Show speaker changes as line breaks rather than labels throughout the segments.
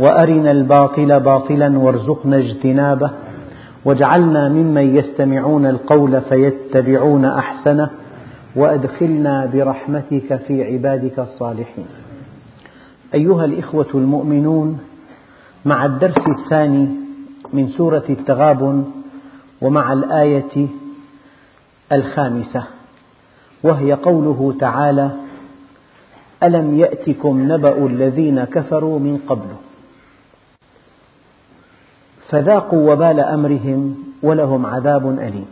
وأرنا الباطل باطلا وارزقنا اجتنابه واجعلنا ممن يستمعون القول فيتبعون أحسنه وأدخلنا برحمتك في عبادك الصالحين. أيها الإخوة المؤمنون مع الدرس الثاني من سورة التغابن ومع الآية الخامسة وهي قوله تعالى ألم يأتكم نبأ الذين كفروا من قبل؟ فذاقوا وبال أمرهم ولهم عذاب أليم.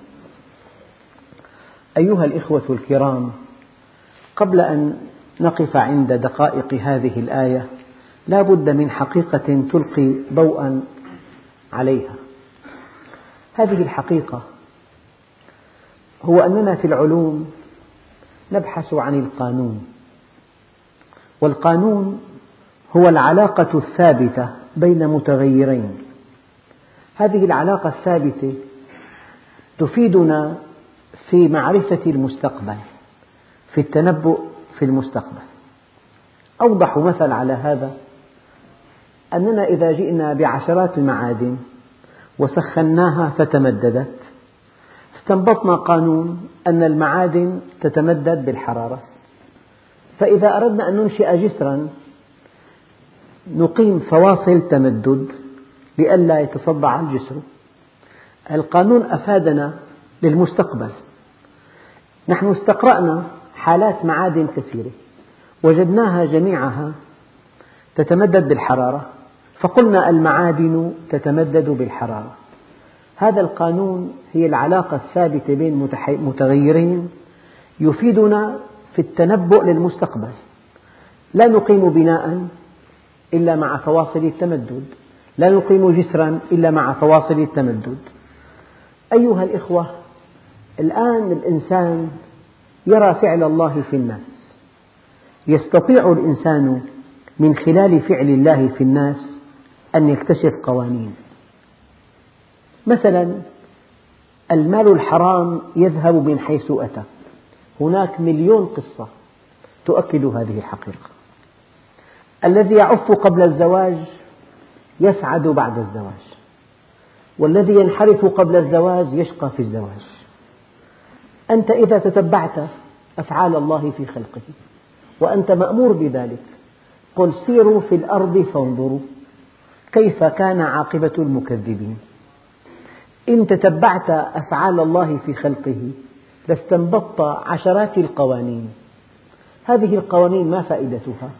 أيها الإخوة الكرام قبل أن نقف عند دقائق هذه الآية لا بد من حقيقة تلقي ضوءا عليها. هذه الحقيقة هو أننا في العلوم نبحث عن القانون والقانون هو العلاقة الثابتة بين متغيرين. هذه العلاقة الثابتة تفيدنا في معرفة المستقبل في التنبؤ في المستقبل. أوضح مثل على هذا أننا إذا جئنا بعشرات المعادن وسخناها فتمددت استنبطنا قانون أن المعادن تتمدد بالحرارة. فإذا أردنا أن ننشئ جسرا نقيم فواصل تمدد لئلا يتصدع الجسر. القانون أفادنا للمستقبل. نحن استقرأنا حالات معادن كثيرة. وجدناها جميعها تتمدد بالحرارة. فقلنا المعادن تتمدد بالحرارة. هذا القانون هي العلاقة الثابتة بين متغيرين يفيدنا في التنبؤ للمستقبل. لا نقيم بناء إلا مع فواصل التمدد. لا نقيم جسرا إلا مع فواصل التمدد. أيها الإخوة الآن الإنسان يرى فعل الله في الناس. يستطيع الإنسان من خلال فعل الله في الناس أن يكتشف قوانين. مثلا المال الحرام يذهب من حيث أتى. هناك مليون قصة تؤكد هذه الحقيقة. الذي يعف قبل الزواج يسعد بعد الزواج. والذي ينحرف قبل الزواج يشقى في الزواج. أنت إذا تتبعت أفعال الله في خلقه وأنت مأمور بذلك قل سيروا في الأرض فانظروا كيف كان عاقبة المكذبين. إن تتبعت أفعال الله في خلقه لاستنبطت عشرات القوانين. هذه القوانين ما فائدتها؟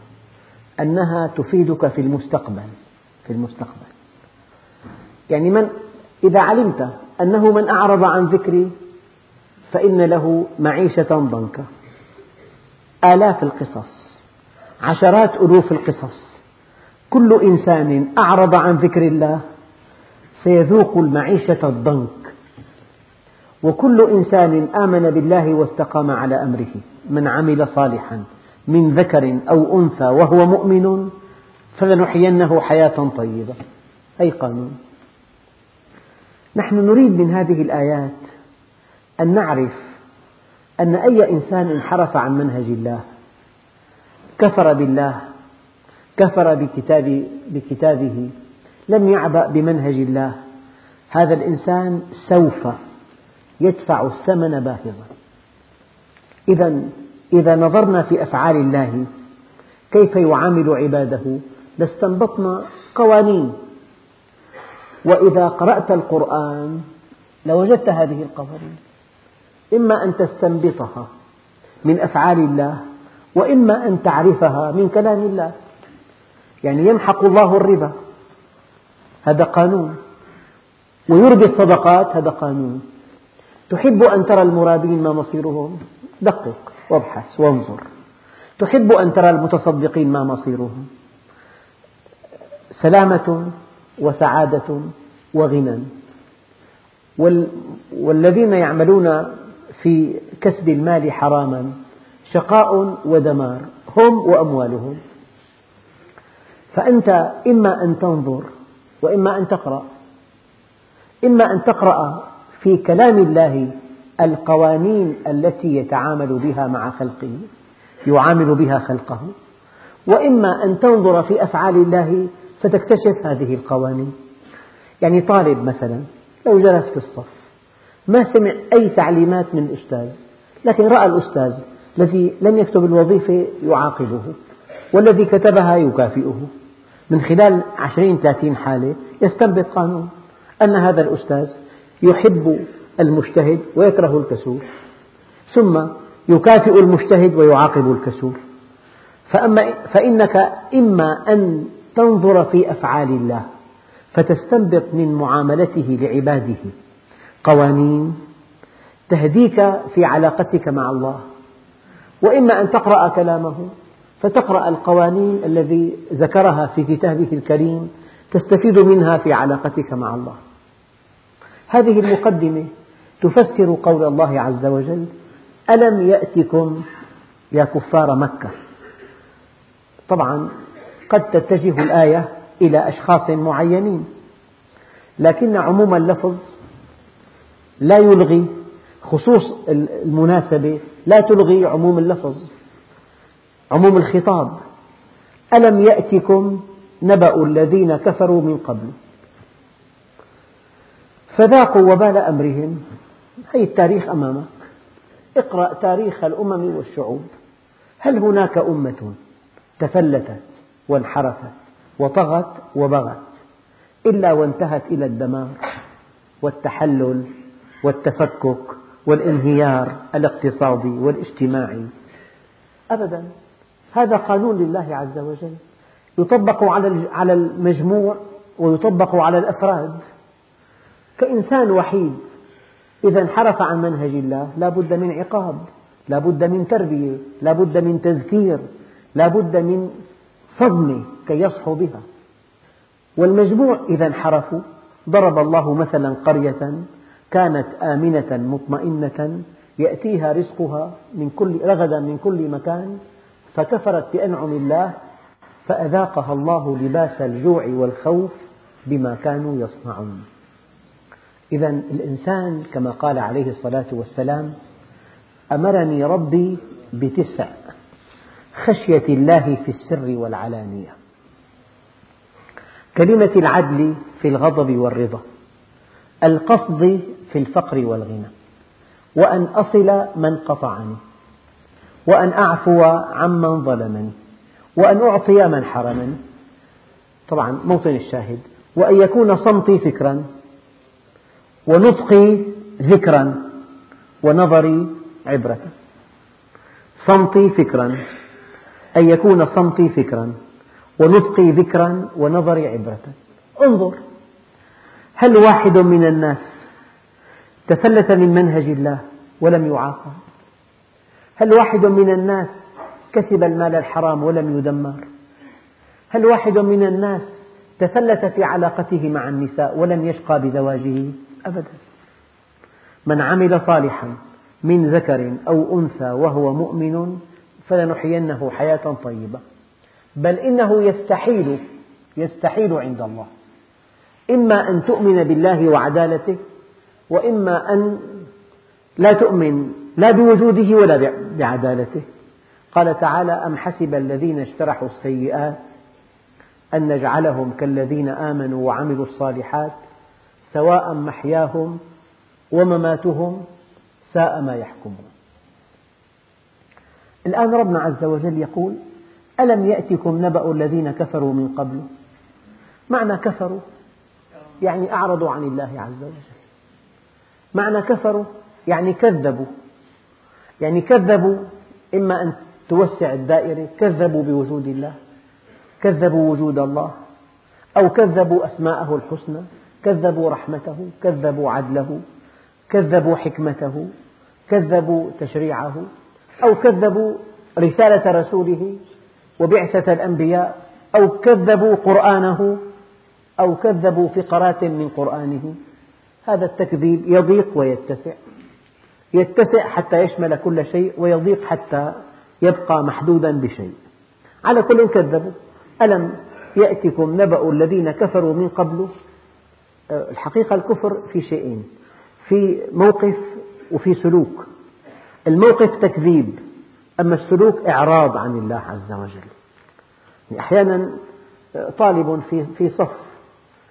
أنها تفيدك في المستقبل. في المستقبل. يعني من إذا علمت أنه من أعرض عن ذكري فإن له معيشة ضنكا. آلاف القصص عشرات ألوف القصص. كل إنسان أعرض عن ذكر الله سيذوق المعيشة الضنك. وكل إنسان آمن بالله واستقام على أمره من عمل صالحا من ذكر أو أنثى وهو مؤمن فلنحيينه حياة طيبة. أي قانون؟ نحن نريد من هذه الآيات أن نعرف أن أي إنسان انحرف عن منهج الله كفر بالله كفر بكتاب بكتابه لم يعبأ بمنهج الله هذا الإنسان سوف يدفع الثمن باهظا. إذا إذا نظرنا في أفعال الله كيف يعامل عباده؟ لاستنبطنا قوانين. وإذا قرأت القرآن لوجدت هذه القوانين. إما أن تستنبطها من أفعال الله وإما أن تعرفها من كلام الله. يعني يمحق الله الربا. هذا قانون. ويربي الصدقات هذا قانون. تحب أن ترى المرابين ما مصيرهم؟ دقق وابحث وانظر. تحب أن ترى المتصدقين ما مصيرهم؟ سلامة وسعادة وغنى. والذين يعملون في كسب المال حراما شقاء ودمار هم وأموالهم. فأنت إما أن تنظر وإما أن تقرأ. إما أن تقرأ في كلام الله القوانين التي يتعامل بها مع خلقه يعامل بها خلقه. وإما أن تنظر في أفعال الله فتكتشف هذه القوانين. يعني طالب مثلا لو جلس في الصف ما سمع أي تعليمات من الأستاذ لكن رأى الأستاذ الذي لم يكتب الوظيفة يعاقبه والذي كتبها يكافئه. من خلال عشرين ثلاثين حالة يستنبط قانون أن هذا الأستاذ يحب المجتهد ويكره الكسول ثم يكافئ المجتهد ويعاقب الكسول فأما فإنك إما أن تنظر في أفعال الله فتستنبط من معاملته لعباده. قوانين تهديك في علاقتك مع الله. وإما أن تقرأ كلامه فتقرأ القوانين الذي ذكرها في كتابه الكريم تستفيد منها في علاقتك مع الله. هذه المقدمة تفسر قول الله عز وجل ألم يأتكم يا كفار مكة؟ طبعا قد تتجه الآية إلى أشخاص معينين لكن عموم اللفظ لا يلغي خصوص المناسبة لا تلغي عموم اللفظ عموم الخطاب. ألم يأتكم نبأ الذين كفروا من قبل؟ فذاقوا وبال أمرهم. هذا التاريخ أمامك. اقرأ تاريخ الأمم والشعوب. هل هناك أمة تفلتت وانحرفت وطغت وبغت إلا وانتهت إلى الدمار والتحلل والتفكك والانهيار الاقتصادي والاجتماعي. أبدا هذا قانون لله عز وجل. يطبق على المجموع ويطبق على الأفراد. كإنسان وحيد إذا انحرف عن منهج الله لا بد من عقاب لا بد من تربية لا بد من تذكير لا بد من صدمة كي يصحوا بها. والمجموع إذا انحرفوا ضرب الله مثلا قرية كانت آمنة مطمئنة يأتيها رزقها من كل رغدا من كل مكان فكفرت بأنعم الله فأذاقها الله لباس الجوع والخوف بما كانوا يصنعون. إذا الإنسان كما قال عليه الصلاة والسلام أمرني ربي بتسع خشية الله في السر والعلانية. كلمة العدل في الغضب والرضا. القصد في الفقر والغنى. وأن أصل من قطعني. وأن أعفو عمن ظلمني. وأن أعطي من حرمني. طبعا موطن الشاهد. وأن يكون صمتي فكرا. ونطقي ذكرا. ونظري عبرة. صمتي فكرا. أن يكون صمتي فكرا ونطقي ذكرا ونظري عبرة. انظر هل واحد من الناس تفلت من منهج الله ولم يعاقب؟ هل واحد من الناس كسب المال الحرام ولم يدمر؟ هل واحد من الناس تفلت في علاقته مع النساء ولم يشقى بزواجه؟ أبدا. من عمل صالحا من ذكر أو أنثى وهو مؤمن فلنحيينه حياة طيبة. بل إنه يستحيل يستحيل عند الله. إما أن تؤمن بالله وعدالته وإما أن لا تؤمن لا بوجوده ولا بعدالته. قال تعالى أم حسب الذين اجترحوا السيئات أن نجعلهم كالذين آمنوا وعملوا الصالحات سواء محياهم ومماتهم ساء ما يحكمون. الآن ربنا عز وجل يقول ألم يأتكم نبأ الذين كفروا من قبل؟ معنى كفروا يعني أعرضوا عن الله عز وجل. معنى كفروا يعني كذبوا. يعني كذبوا إما أن توسع الدائرة كذبوا بوجود الله كذبوا وجود الله أو كذبوا أسماءه الحسنى كذبوا رحمته كذبوا عدله كذبوا حكمته كذبوا تشريعه أو كذبوا رسالة رسوله وبعثة الأنبياء أو كذبوا قرآنه أو كذبوا فقرات من قرآنه. هذا التكذيب يضيق ويتسع. يتسع حتى يشمل كل شيء ويضيق حتى يبقى محدودا بشيء. على كل كذبوا. ألم يأتكم نبأ الذين كفروا من قبل؟ الحقيقة الكفر في شيئين في موقف وفي سلوك. الموقف تكذيب أما السلوك إعراض عن الله عز وجل. أحيانا طالب في في صف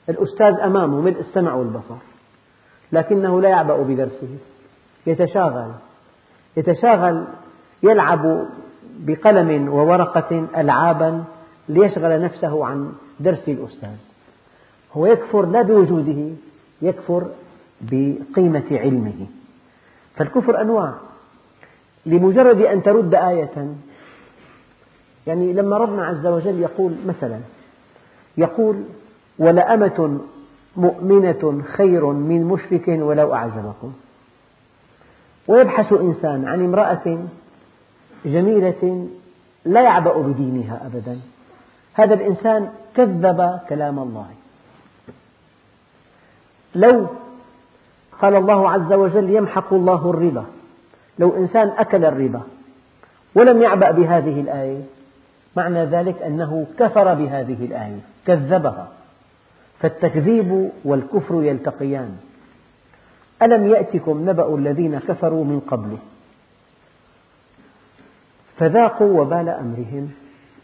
الأستاذ أمامه ملء السمع والبصر لكنه لا يعبأ بدرسه يتشاغل يتشاغل يلعب بقلم وورقة ألعابا ليشغل نفسه عن درس الأستاذ. هو يكفر لا بوجوده يكفر بقيمة علمه. فالكفر أنواع. لمجرد أن ترد آية. يعني لما ربنا عز وجل يقول مثلا يقول ولأمة مؤمنة خير من مشرك ولو أعجبكم. ويبحث إنسان عن امرأة جميلة لا يعبأ بدينها أبدا. هذا الإنسان كذب كلام الله. لو قال الله عز وجل يمحق الله الربا. لو إنسان أكل الربا ولم يعبأ بهذه الآية معنى ذلك أنه كفر بهذه الآية كذبها. فالتكذيب والكفر يلتقيان. ألم يأتكم نبأ الذين كفروا من قبل فذاقوا وبال أمرهم.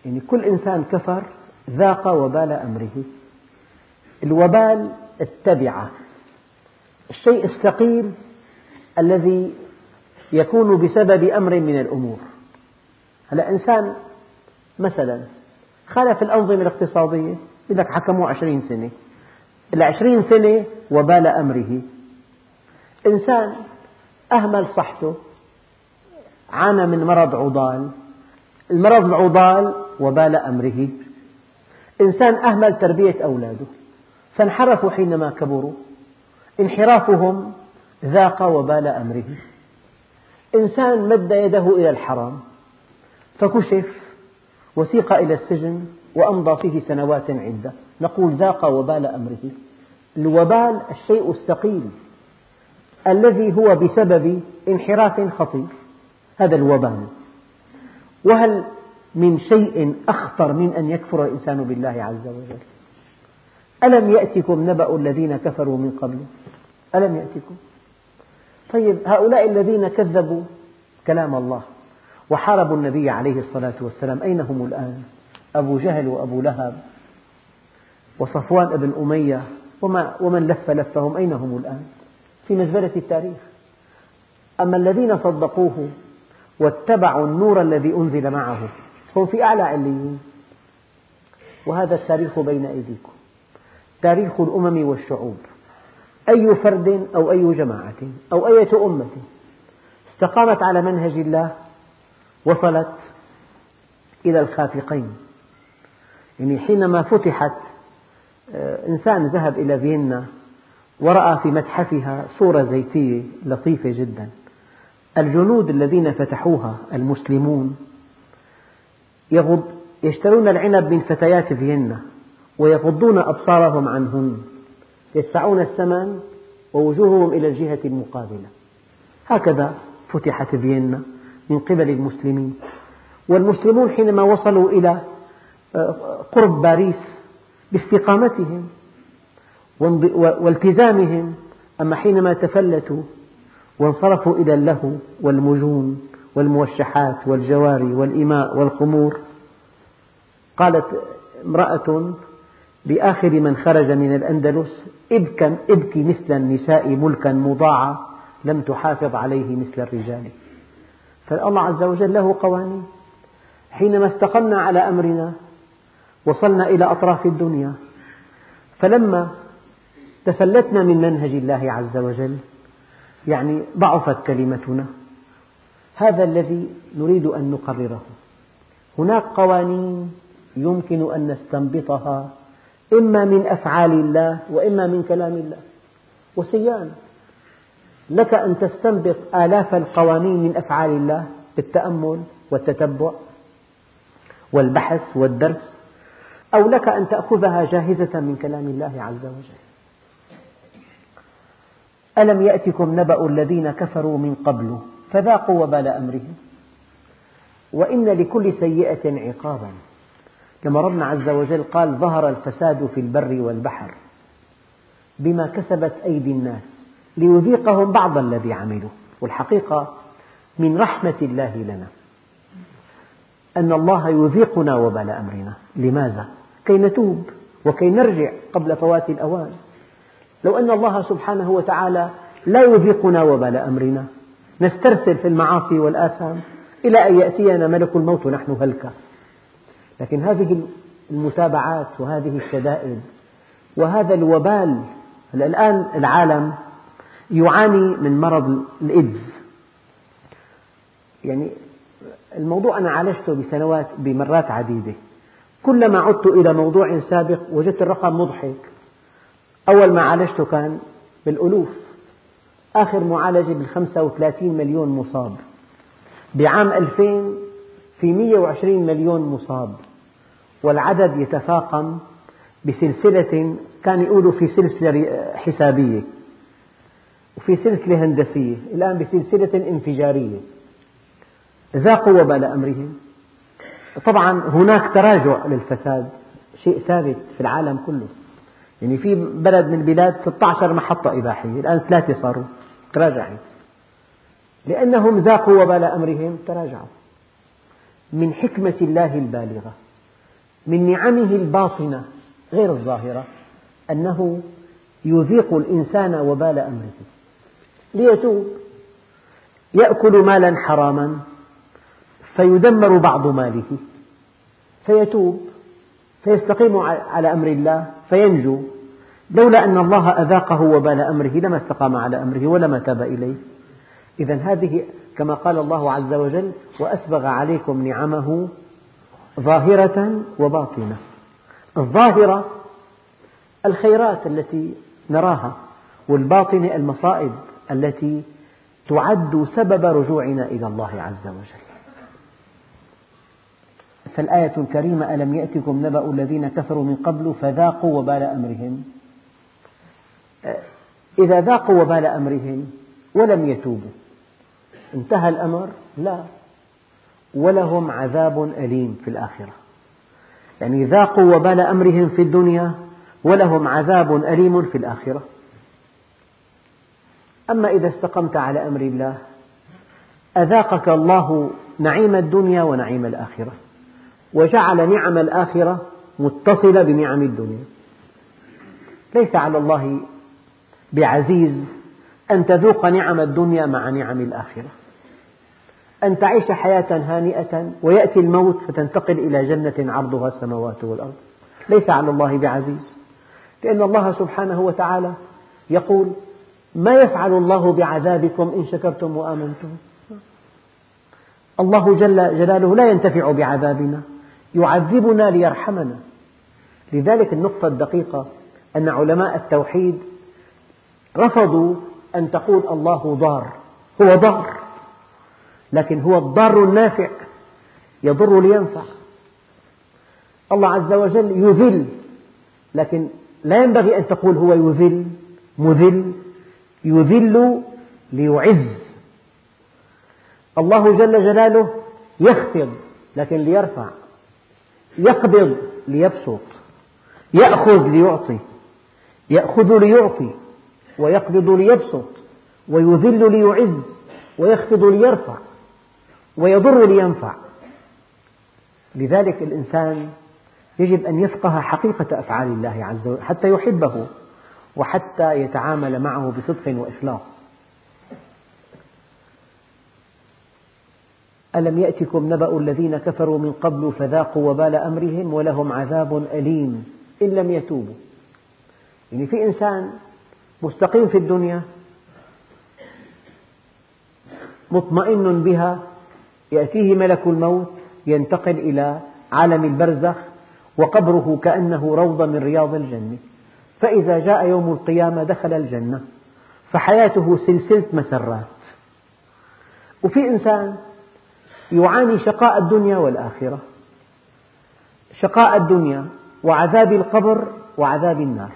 يعني كل إنسان كفر ذاق وبال أمره. الوبال التبعة. الشيء الثقيل الذي يكون بسبب أمر من الأمور. هلا إنسان مثلا خالف الأنظمة الاقتصادية يقول لك حكموا عشرين سنة. العشرين سنة وبال أمره. إنسان أهمل صحته عانى من مرض عضال. المرض العضال وبال أمره. إنسان أهمل تربية أولاده. فانحرفوا حينما كبروا. انحرافهم ذاق وبال أمره. إنسان مد يده إلى الحرام فكشف وسيق إلى السجن وأمضى فيه سنوات عدة. نقول ذاق وبال أمره. الوبال الشيء الثقيل الذي هو بسبب انحراف خطير. هذا الوبال. وهل من شيء أخطر من أن يكفر الإنسان بالله عز وجل؟ ألم يأتكم نبأ الذين كفروا من قبل؟ ألم يأتكم؟ طيب هؤلاء الذين كذبوا كلام الله وحاربوا النبي عليه الصلاة والسلام أين هم الآن؟ أبو جهل وأبو لهب وصفوان بن أمية ومن لف لفهم أين هم الآن؟ في مزبلة التاريخ. أما الذين صدقوه واتبعوا النور الذي أنزل معه هم في أعلى عليين. وهذا التاريخ بين أيديكم تاريخ الأمم والشعوب. أي فرد أو أي جماعة أو أية أمة استقامت على منهج الله وصلت إلى الخافقين. يعني حينما فتحت آه، إنسان ذهب إلى فيينا ورأى في متحفها صورة زيتية لطيفة جدا. الجنود الذين فتحوها المسلمون يشترون العنب من فتيات فيينا ويغضون أبصارهم عنهن. يدفعون الثمن ووجوههم إلى الجهة المقابلة. هكذا فتحت فيينا من قبل المسلمين. والمسلمون حينما وصلوا إلى آه، قرب باريس باستقامتهم والتزامهم أما حينما تفلتوا وانصرفوا إلى اللهو والمجون والموشحات والجواري والإماء والخمور قالت امرأة لآخر من خرج من الأندلس ابكا إبكي مثل النساء ملكا مضاعا لم تحافظ عليه مثل الرجال. فالله عز وجل له قوانين. حينما استقمنا على أمرنا وصلنا إلى أطراف الدنيا فلما تفلتنا من منهج الله عز وجل يعني ضعفت كلمتنا. هذا الذي نريد أن نقرره. هناك قوانين يمكن أن نستنبطها. إما من أفعال الله وإما من كلام الله. وسيان لك أن تستنبط آلاف القوانين من أفعال الله بالتأمل والتتبع والبحث والدرس أو لك أن تأخذها جاهزة من كلام الله عز وجل. ألم يأتكم نبأ الذين كفروا من قبل فذاقوا وبال أمرهم وإن لكل سيئة عقابا. كما ربنا عز وجل قال ظهر الفساد في البر والبحر بما كسبت أيدي الناس ليذيقهم بعض الذي عملوا. والحقيقة من رحمة الله لنا أن الله يذيقنا وبال أمرنا. لماذا؟ كي نتوب وكي نرجع قبل فوات الأوان. لو أن الله سبحانه وتعالى لا يذيقنا وبال أمرنا نسترسل في المعاصي والآثام إلى أن يأتينا ملك الموت نحن هلكة. لكن هذه المتابعات وهذه الشدائد وهذا الوبال الآن العالم يعاني من مرض الإيدز يعني الموضوع أنا عالجته بسنوات بمرات عديدة. كلما عدت إلى موضوع سابق وجدت الرقم مضحك. أول ما عالجته كان بالألوف. آخر معالجة بالخمسة وثلاثين مليون مصاب. بعام 2000 في 120 مليون مصاب والعدد يتفاقم بسلسلة كان يقولوا في سلسلة حسابية وفي سلسلة هندسية الآن بسلسلة انفجارية. ذاقوا وبال أمرهم. طبعا هناك تراجع للفساد شيء ثابت في العالم كله. يعني في بلد من البلاد 16 محطة إباحية الآن ثلاثة صاروا تراجعت. لأنهم ذاقوا وبال أمرهم تراجعوا. من حكمة الله البالغة من نعمه الباطنة غير الظاهرة أنه يذيق الإنسان وبال أمره. ليتوب يأكل مالا حراما فيدمر بعض ماله. فيتوب فيستقيم على أمر الله فينجو. لولا أن الله أذاقه وبال أمره لما استقام على أمره ولما تاب إليه. إذا هذه كما قال الله عز وجل وأسبغ عليكم نعمه ظاهرة وباطنة. الظاهرة الخيرات التي نراها والباطنة المصائب التي تعد سبب رجوعنا إلى الله عز وجل. فالآية الكريمة ألم يأتكم نبأ الذين كفروا من قبل فذاقوا وبال أمرهم؟ إذا ذاقوا وبال أمرهم ولم يتوبوا. انتهى الأمر؟ لا. ولهم عذاب أليم في الآخرة. يعني ذاقوا وبال أمرهم في الدنيا ولهم عذاب أليم في الآخرة. أما إذا استقمت على أمر الله أذاقك الله نعيم الدنيا ونعيم الآخرة. وجعل نعم الآخرة متصلة بنعم الدنيا. ليس على الله بعزيز أن تذوق نعم الدنيا مع نعم الآخرة. أن تعيش حياة هانئة ويأتي الموت فتنتقل إلى جنة عرضها السماوات والأرض. ليس على الله بعزيز. لأن الله سبحانه وتعالى يقول ما يفعل الله بعذابكم إن شكرتم وآمنتم؟ الله جل جلاله لا ينتفع بعذابنا يعذبنا ليرحمنا. لذلك النقطة الدقيقة أن علماء التوحيد رفضوا أن تقول الله ضار هو ضار. لكن هو الضار النافع يضر لينفع. الله عز وجل يذل لكن لا ينبغي أن تقول هو يذل مذل يذل ليعز. الله جل جلاله يخفض لكن ليرفع يقبض ليبسط يأخذ ليعطي يأخذ ليعطي ويقبض ليبسط ويذل ليعز ويخفض ليرفع. ويضر لينفع. لذلك الإنسان يجب أن يفقه حقيقة أفعال الله عز وجل حتى يحبه وحتى يتعامل معه بصدق وإخلاص. ألم يأتكم نبأ الذين كفروا من قبل فذاقوا وبال أمرهم ولهم عذاب أليم إن لم يتوبوا. يعني في إنسان مستقيم في الدنيا مطمئن بها يأتيه ملك الموت ينتقل إلى عالم البرزخ وقبره كأنه روضة من رياض الجنة. فإذا جاء يوم القيامة دخل الجنة فحياته سلسلة مسرات. وفي إنسان يعاني شقاء الدنيا والآخرة شقاء الدنيا وعذاب القبر وعذاب النار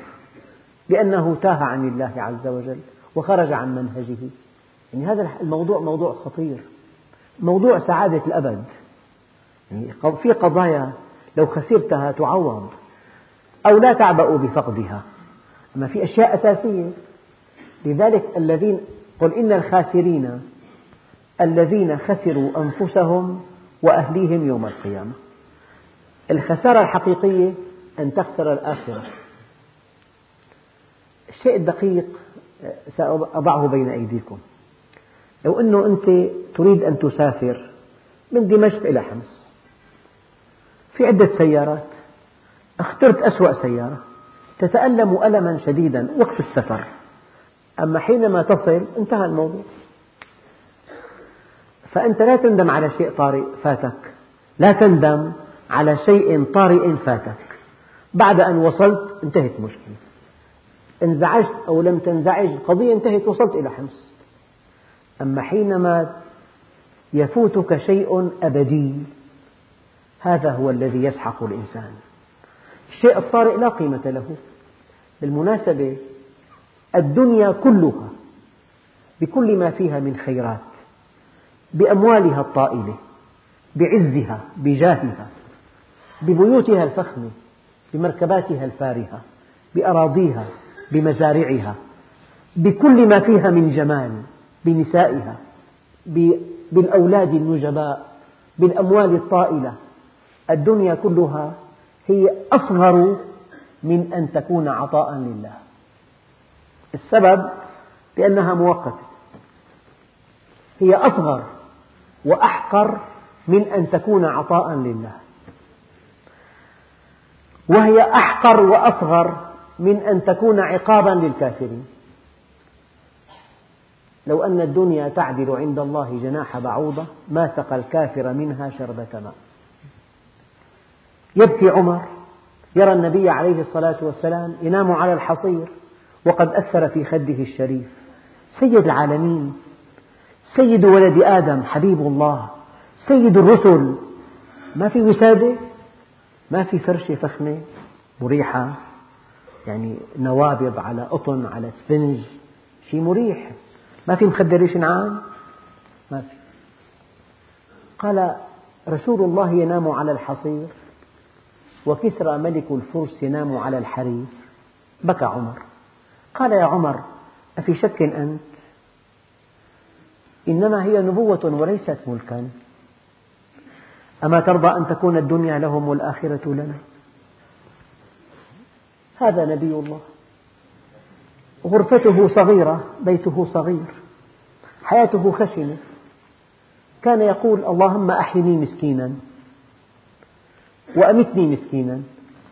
لأنه تاه عن الله عز وجل وخرج عن منهجه. يعني هذا الموضوع موضوع خطير. موضوع سعادة الأبد. يعني في قضايا لو خسرتها تعوض أو لا تعبأ بفقدها. أما في أشياء أساسية لذلك الذين قل إن الخاسرين الذين خسروا أنفسهم وأهليهم يوم القيامة. الخسارة الحقيقية أن تخسر الآخرة. الشيء الدقيق سأضعه بين أيديكم. لو أنه أنت تريد أن تسافر من دمشق إلى حمص في عدة سيارات اخترت أسوأ سيارة تتألم ألما شديدا وقت السفر. أما حينما تصل انتهى الموضوع. فأنت لا تندم على شيء طارئ فاتك لا تندم على شيء طارئ فاتك. بعد أن وصلت انتهت المشكلة انزعجت أو لم تنزعج القضية انتهت وصلت إلى حمص. أما حينما يفوتك شيء أبدي هذا هو الذي يسحق الإنسان. الشيء الطارئ لا قيمة له. بالمناسبة الدنيا كلها بكل ما فيها من خيرات بأموالها الطائلة بعزها بجاهها ببيوتها الفخمة بمركباتها الفارهة بأراضيها بمزارعها بكل ما فيها من جمال. بنسائها بالأولاد النجباء بالأموال الطائلة. الدنيا كلها هي أصغر من أن تكون عطاء لله. السبب لأنها مؤقتة. هي أصغر وأحقر من أن تكون عطاء لله. وهي أحقر وأصغر من أن تكون عقابا للكافرين. لو أن الدنيا تعدل عند الله جناح بعوضة ما سقى الكافر منها شربة ماء. يبكي عمر يرى النبي عليه الصلاة والسلام ينام على الحصير وقد أثر في خده الشريف. سيد العالمين سيد ولد آدم حبيب الله سيد الرسل. ما في وسادة ما في فرشة فخمة مريحة يعني نوابض على قطن على سفنج شيء مريح. ما في مخدر نعام ما في. قال رسول الله ينام على الحصير وكسرى ملك الفرس ينام على الحرير. بكى عمر. قال يا عمر أفي شك أنت؟ إنما هي نبوة وليست ملكا. أما ترضى أن تكون الدنيا لهم والآخرة لنا؟ هذا نبي الله. غرفته صغيرة بيته صغير. حياته خشنة. كان يقول اللهم أحيني مسكينا وأمتني مسكينا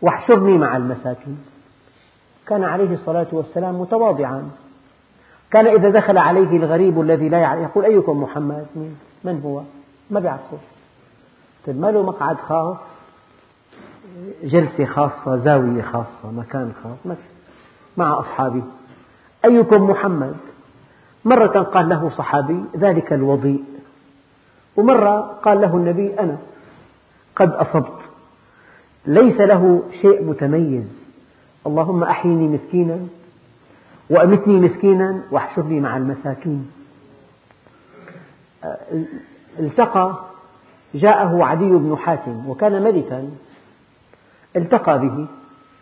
واحشرني مع المساكين. كان عليه الصلاة والسلام متواضعا. كان إذا دخل عليه الغريب الذي لا يعرف يقول أيكم محمد؟ من هو؟ ما بيعرفه طيب ما له مقعد خاص؟ جلسة خاصة زاوية خاصة مكان خاص مع أصحابه أيكم محمد؟ مرة قال له صحابي ذلك الوضيء. ومرة قال له النبي أنا قد أصبت ليس له شيء متميز. اللهم أحيني مسكينا وأمتني مسكينا واحشرني مع المساكين. التقى جاءه عدي بن حاتم وكان ملكا. التقى به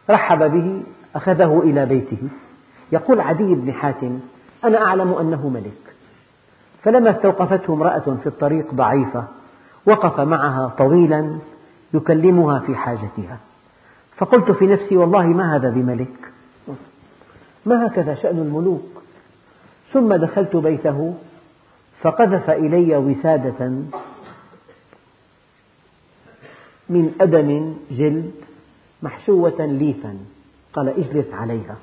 رحب به أخذه إلى بيته. يقول عدي بن حاتم أنا أعلم أنه ملك. فلما استوقفته امرأة في الطريق ضعيفة وقف معها طويلا يكلمها في حاجتها. فقلت في نفسي والله ما هذا بملك؟ ما هكذا شأن الملوك؟ ثم دخلت بيته فقذف إلي وسادة من أدم جلد محشوة ليفا. قال اجلس عليها.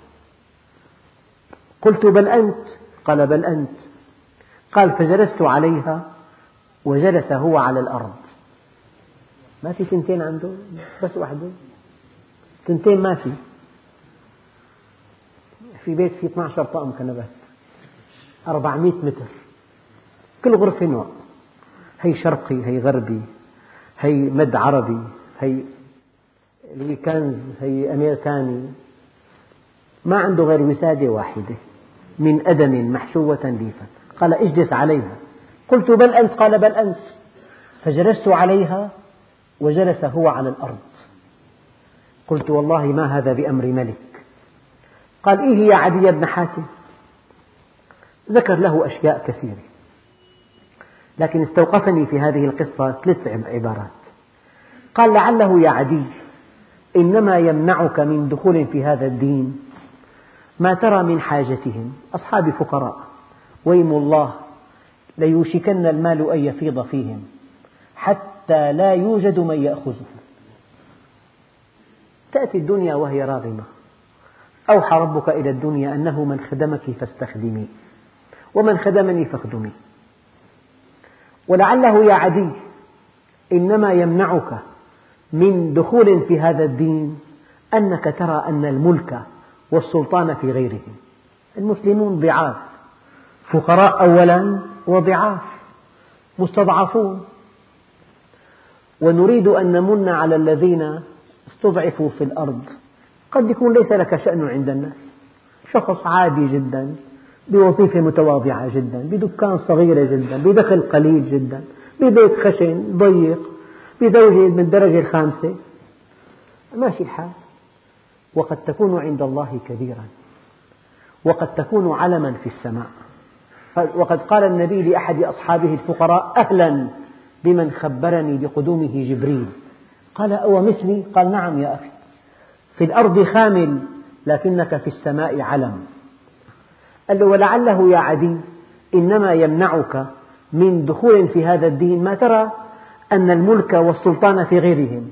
قلت بل أنت؟ قال بل أنت. قال فجلست عليها وجلس هو على الأرض. ما في ثنتين عنده؟ بس واحدة. ثنتين ما في. في بيت فيه 12 طقم كنبات. 400 متر. كل غرفة نوع. هي شرقي هي غربي هي مد عربي هي الويكنز هي أمريكاني ما عنده غير وسادة واحدة. من أدم محشوة ليفا قال اجلس عليها. قلت بل أنت؟ قال بل أنت. فجلست عليها وجلس هو على الأرض. قلت والله ما هذا بأمر ملك. قال إيه يا عدي بن حاتم؟ ذكر له أشياء كثيرة. لكن استوقفني في هذه القصة ثلاث عبارات. قال لعله يا عدي إنما يمنعك من دخول في هذا الدين ما ترى من حاجتهم. أصحاب فقراء ويم الله ليوشكن المال أن يفيض فيهم حتى لا يوجد من يأخذه. تأتي الدنيا وهي راغمة. أوحى ربك إلى الدنيا أنه من خدمك فاستخدمي ومن خدمني فاخدمي. ولعله يا عدي إنما يمنعك من دخول في هذا الدين أنك ترى أن الملك والسلطان في غيرهم المسلمون ضعاف. فقراء أولا وضعاف. مستضعفون. ونريد أن نمن على الذين استضعفوا في الأرض. قد يكون ليس لك شأن عند الناس. شخص عادي جدا بوظيفة متواضعة جدا بدكان صغيرة جدا بدخل قليل جدا ببيت خشن ضيق بزوجة من الدرجة الخامسة. ماشي الحال. وقد تكون عند الله كبيرا وقد تكون علما في السماء. وقد قال النبي لأحد أصحابه الفقراء أهلا بمن خبرني بقدومه جبريل. قال أو مثلي قال نعم يا أخي. في الأرض خامل لكنك في السماء علم. قال له ولعله يا عدي إنما يمنعك من دخول في هذا الدين ما ترى أن الملك والسلطان في غيرهم.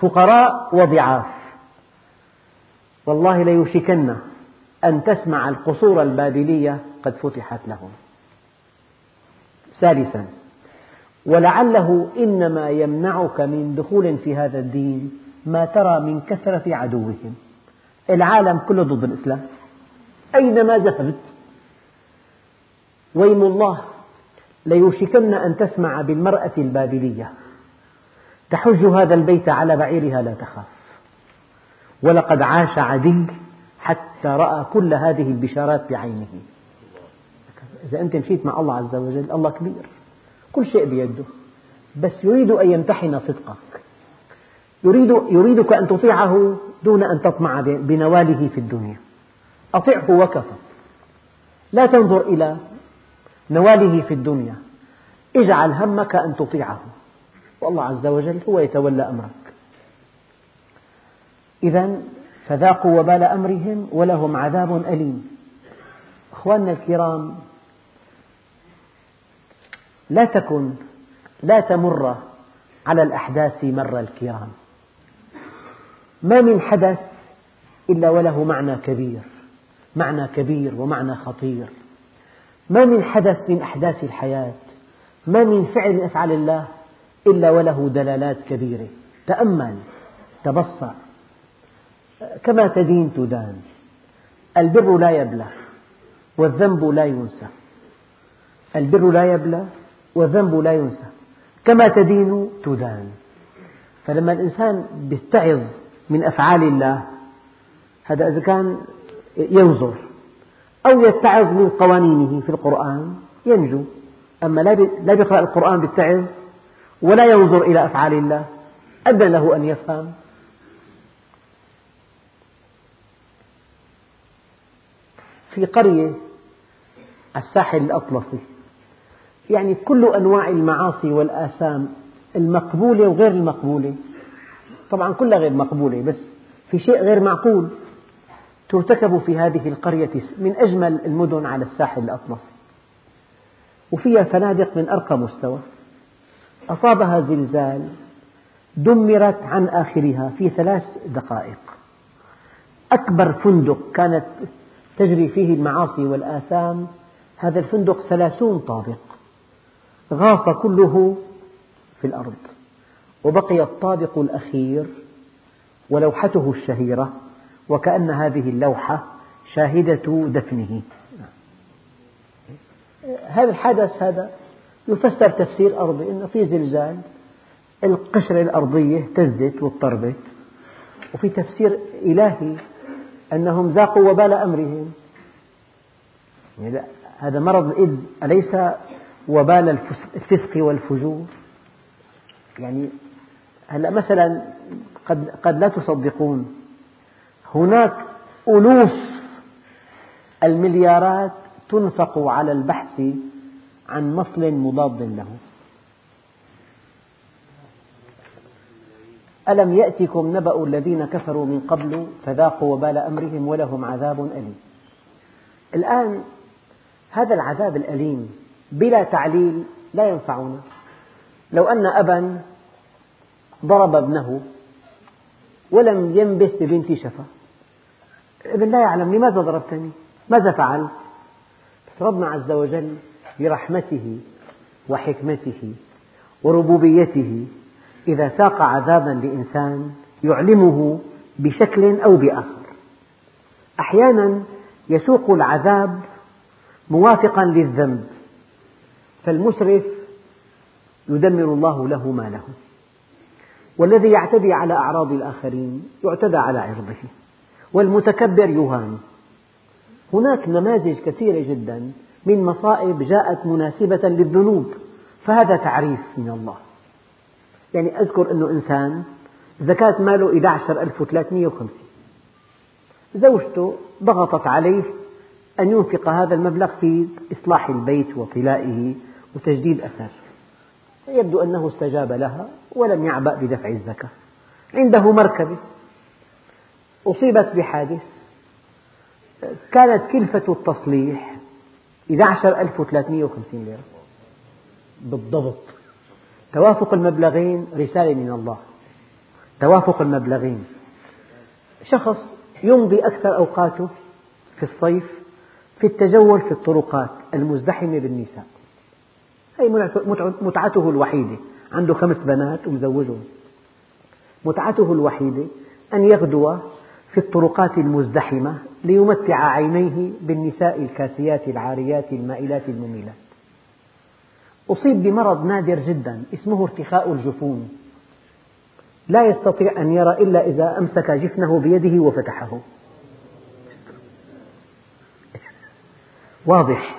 فقراء وضعاف. والله ليوشكن أن تسمع القصور البابلية قد فتحت لهم. ثالثا ولعله إنما يمنعك من دخول في هذا الدين ما ترى من كثرة عدوهم. العالم كله ضد الإسلام. أينما ذهبت ويم الله ليوشكن أن تسمع بالمرأة البابلية تحج هذا البيت على بعيرها لا تخاف. ولقد عاش عدي حتى رأى كل هذه البشارات بعينه. إذا أنت مشيت مع الله عز وجل الله كبير. كل شيء بيده. بس يريد أن يمتحن صدقك. يريد يريدك أن تطيعه دون أن تطمع بنواله في الدنيا. أطعه وكفى لا تنظر إلى نواله في الدنيا. اجعل همك أن تطيعه. والله عز وجل هو يتولى أمرك إذا فذاقوا وبال أمرهم ولهم عذاب أليم. أخواننا الكرام لا تكن لا تمر على الأحداث مر الكرام. ما من حدث إلا وله معنى كبير معنى كبير ومعنى خطير. ما من حدث من أحداث الحياة ما من فعل من أفعال الله إلا وله دلالات كبيرة. تأمل تبصر كما تدين تدان. البر لا يبلى والذنب لا ينسى. البر لا يبلى والذنب لا ينسى. كما تدين تدان. فلما الإنسان يتعظ من أفعال الله هذا إذا كان ينظر أو يتعظ من قوانينه في القرآن ينجو. أما لا يقرأ القرآن بالتعظ ولا ينظر إلى أفعال الله أدنى له أن يفهم. في قرية على الساحل الأطلسي. يعني كل أنواع المعاصي والآثام المقبولة وغير المقبولة. طبعا كلها غير مقبولة بس في شيء غير معقول ترتكب في هذه القرية من أجمل المدن على الساحل الأطلسي. وفيها فنادق من أرقى مستوى. أصابها زلزال دمرت عن آخرها في ثلاث دقائق. أكبر فندق كانت تجري فيه المعاصي والآثام. هذا الفندق ثلاثون طابق. غاص كله في الأرض. وبقي الطابق الأخير ولوحته الشهيرة وكأن هذه اللوحة شاهدة دفنه. هذا الحدث هذا يفسر تفسير أرضي أنه في زلزال القشرة الأرضية اهتزت واضطربت. وفي تفسير إلهي أنهم ذاقوا وبال أمرهم. يعني هذا مرض الإيدز أليس وبال الفسق والفجور؟ يعني هلا مثلا قد قد لا تصدقون هناك ألوف المليارات تنفق على البحث عن مصل مضاد له. ألم يأتكم نبأ الذين كفروا من قبل فذاقوا وبال أمرهم ولهم عذاب أليم. الآن هذا العذاب الأليم بلا تعليل لا ينفعنا. لو أن أبا ضرب ابنه ولم ينبث ببنت شفا. الابن لا يعلم لماذا ضربتني؟ ماذا فعلت؟ بس ربنا عز وجل برحمته وحكمته وربوبيته إذا ساق عذابا لإنسان يعلمه بشكل أو بآخر. أحيانا يسوق العذاب موافقا للذنب فالمسرف يدمر الله له ما له. والذي يعتدي على أعراض الآخرين يعتدى على عرضه والمتكبر يهان. هناك نماذج كثيرة جدا من مصائب جاءت مناسبة للذنوب فهذا تعريف من الله. يعني أذكر أنه إنسان زكاة ماله 11350 زوجته ضغطت عليه أن ينفق هذا المبلغ في إصلاح البيت وطلائه وتجديد أثر يبدو أنه استجاب لها ولم يعبأ بدفع الزكاة. عنده مركبة أصيبت بحادث كانت كلفة التصليح 11350 ليرة. بالضبط. توافق المبلغين رسالة من الله. توافق المبلغين. شخص يمضي أكثر أوقاته في الصيف في التجول في الطرقات المزدحمة بالنساء. هي متعته الوحيدة. عنده خمس بنات ومزوجهم. متعته الوحيدة أن يغدو في الطرقات المزدحمة ليمتع عينيه بالنساء الكاسيات العاريات المائلات المميلات. أصيب بمرض نادر جدا اسمه ارتخاء الجفون. لا يستطيع أن يرى إلا إذا أمسك جفنه بيده وفتحه. واضح.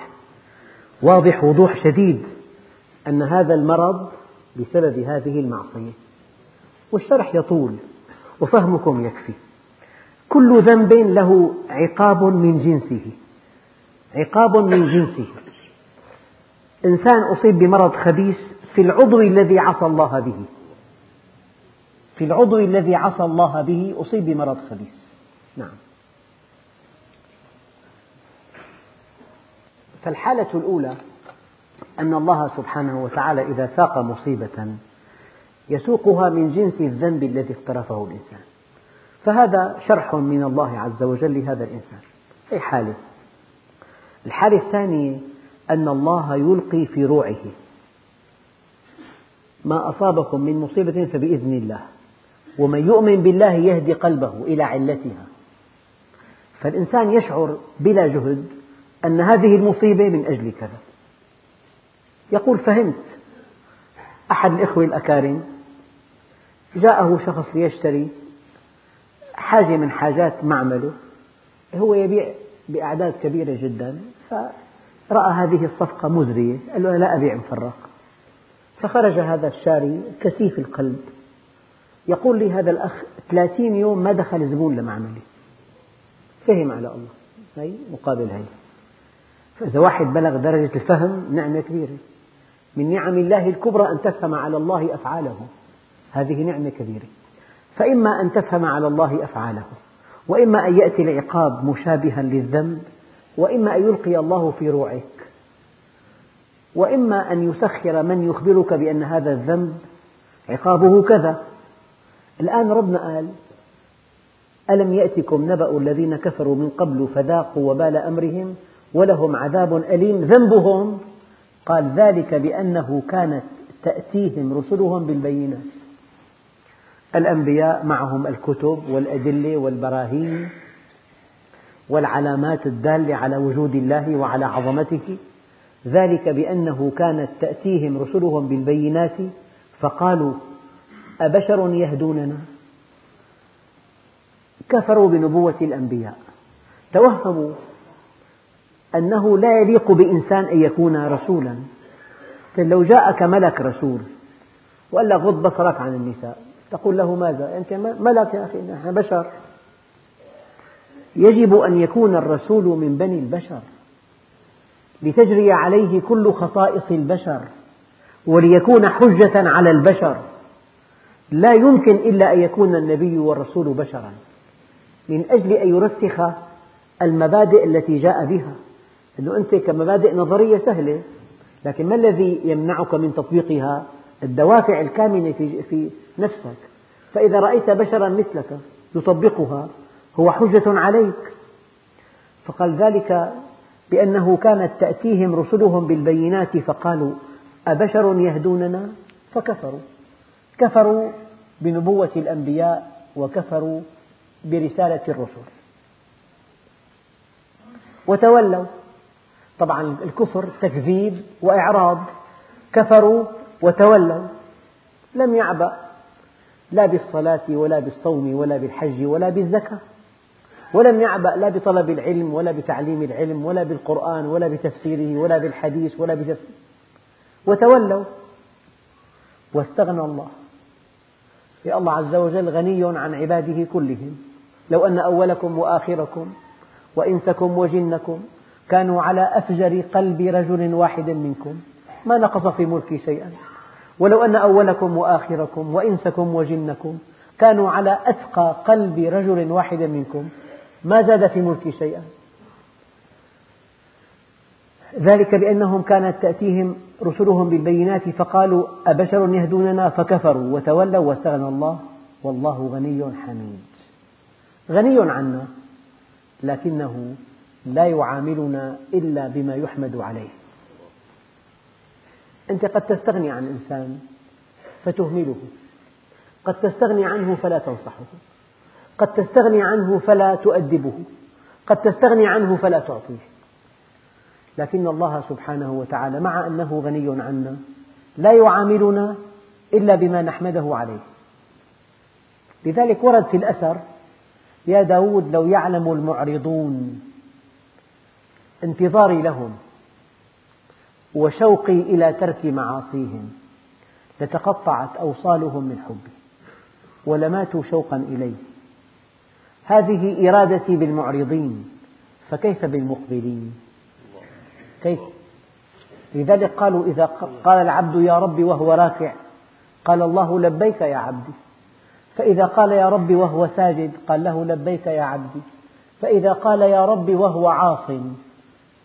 واضح وضوح شديد أن هذا المرض بسبب هذه المعصية. والشرح يطول وفهمكم يكفي. كل ذنب له عقاب من جنسه. عقاب من جنسه. إنسان أصيب بمرض خبيث في العضو الذي عصى الله به. في العضو الذي عصى الله به أصيب بمرض خبيث. نعم. فالحالة الأولى أن الله سبحانه وتعالى إذا ساق مصيبة يسوقها من جنس الذنب الذي اقترفه الإنسان. فهذا شرح من الله عز وجل لهذا الإنسان. أي حالة؟ الحالة الثانية أن الله يلقي في روعه. ما أصابكم من مصيبة فبإذن الله. ومن يؤمن بالله يهدي قلبه إلى علتها. فالإنسان يشعر بلا جهد أن هذه المصيبة من أجل كذا. يقول فهمت. أحد الإخوة الأكارم جاءه شخص ليشتري حاجة من حاجات معمله. هو يبيع بأعداد كبيرة جدا فرأى هذه الصفقة مزرية قال له لا أبيع مفرق. فخرج هذا الشاري كثيف القلب. يقول لي هذا الأخ 30 يوم ما دخل زبون لمعملي. فهم على الله. هي مقابل هي فإذا واحد بلغ درجة الفهم نعمة كبيرة. من نعم الله الكبرى أن تفهم على الله أفعاله. هذه نعمة كبيرة. فإما أن تفهم على الله أفعاله وإما أن يأتي العقاب مشابها للذنب وإما أن يلقي الله في روعك وإما أن يسخر من يخبرك بأن هذا الذنب عقابه كذا. الآن ربنا قال ألم يأتكم نبأ الذين كفروا من قبل فذاقوا وبال أمرهم ولهم عذاب أليم؟ ذنبهم؟ قال ذلك بأنه كانت تأتيهم رسلهم بالبينات. الأنبياء معهم الكتب والأدلة والبراهين والعلامات الدالة على وجود الله وعلى عظمته ذلك بأنه كانت تأتيهم رسلهم بالبينات فقالوا أبشر يهدوننا؟ كفروا بنبوة الأنبياء. توهموا أنه لا يليق بإنسان أن يكون رسولا. لو جاءك ملك رسول وقال لك غض بصرك عن النساء. تقول له ماذا؟ أنت ملك يا أخي نحن بشر. يجب أن يكون الرسول من بني البشر لتجري عليه كل خصائص البشر وليكون حجة على البشر. لا يمكن إلا أن يكون النبي والرسول بشرا. من أجل أن يرسخ المبادئ التي جاء بها. أنه أنت كمبادئ نظرية سهلة لكن ما الذي يمنعك من تطبيقها؟ الدوافع الكامنة في نفسك. فإذا رأيت بشرا مثلك يطبقها. هو حجة عليك. فقال ذلك بأنه كانت تأتيهم رسلهم بالبينات فقالوا أبشر يهدوننا؟ فكفروا. كفروا بنبوة الأنبياء وكفروا برسالة الرسل. وتولوا. طبعا الكفر تكذيب وإعراض. كفروا وتولوا. لم يعبأ. لا بالصلاة ولا بالصوم ولا بالحج ولا بالزكاة. ولم يعبأ لا بطلب العلم ولا بتعليم العلم ولا بالقرآن ولا بتفسيره ولا بالحديث ولا بتفسير وتولوا. واستغنى الله. يا الله عز وجل غني عن عباده كلهم. لو أن أولكم وآخركم وإنسكم وجنكم كانوا على أفجر قلب رجل واحد منكم. ما نقص في ملكي شيئا. ولو أن أولكم وآخركم وإنسكم وجنكم كانوا على أتقى قلب رجل واحد منكم. ما زاد في ملكي شيئا. ذلك بأنهم كانت تأتيهم رسلهم بالبينات فقالوا أبشر يهدوننا فكفروا وتولوا واستغنى الله والله غني حميد. غني عنا لكنه لا يعاملنا إلا بما يحمد عليه. أنت قد تستغني عن إنسان فتهمله قد تستغني عنه فلا تنصحه. قد تستغني عنه فلا تؤدبه. قد تستغني عنه فلا تعطيه. لكن الله سبحانه وتعالى مع أنه غني عنا لا يعاملنا إلا بما نحمده عليه. لذلك ورد في الأثر يا داود لو يعلم المعرضون انتظاري لهم وشوقي إلى ترك معاصيهم لتقطعت أوصالهم من حبي ولماتوا شوقا إليه. هذه إرادتي بالمعرضين فكيف بالمقبلين؟ كيف؟ لذلك قالوا إذا قال العبد يا رب وهو راكع قال الله لبيك يا عبدي. فإذا قال يا رب وهو ساجد قال له لبيك يا عبدي. فإذا قال يا رب وهو عاص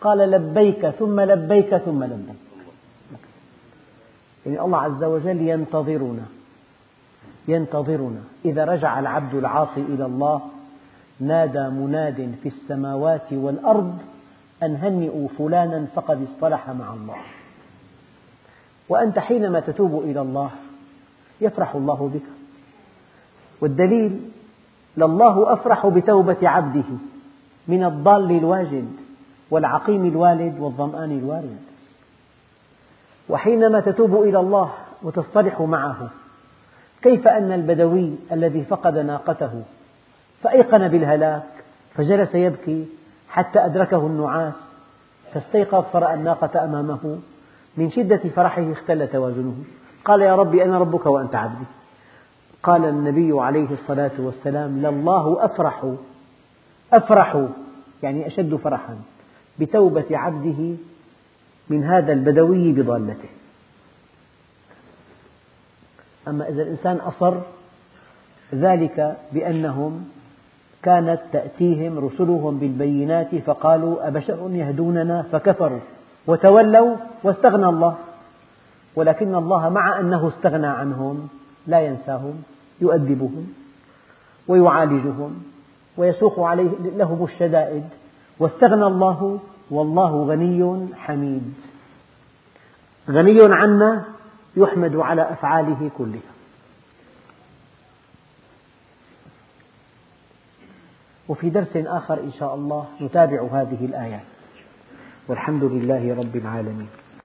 قال لبيك ثم لبيك ثم لبيك. يعني الله عز وجل ينتظرنا ينتظرنا. إذا رجع العبد العاصي إلى الله نادى مناد في السماوات والأرض أن هنئوا فلانا فقد اصطلح مع الله. وأنت حينما تتوب إلى الله يفرح الله بك. والدليل لله أفرح بتوبة عبده من الضال الواجد والعقيم الوالد والظمآن الوارد. وحينما تتوب إلى الله وتصطلح معه كيف أن البدوي الذي فقد ناقته فأيقن بالهلاك فجلس يبكي حتى أدركه النعاس فاستيقظ فرأى الناقة أمامه من شدة فرحه اختل توازنه قال يا ربي أنا ربك وأنت عبدي؟ قال النبي عليه الصلاة والسلام لله أفرح أفرح يعني أشد فرحا بتوبة عبده من هذا البدوي بضالته. أما إذا الإنسان أصر ذلك بأنهم كانت تأتيهم رسلهم بالبينات فقالوا أبشر يهدوننا فكفروا وتولوا واستغنى الله ولكن الله مع أنه استغنى عنهم لا ينساهم يؤدبهم ويعالجهم ويسوق عليه لهم الشدائد واستغنى الله والله غني حميد غني عنا يحمد على أفعاله كلها وفي درس آخر إن شاء الله نتابع هذه الآيات. والحمد لله رب العالمين.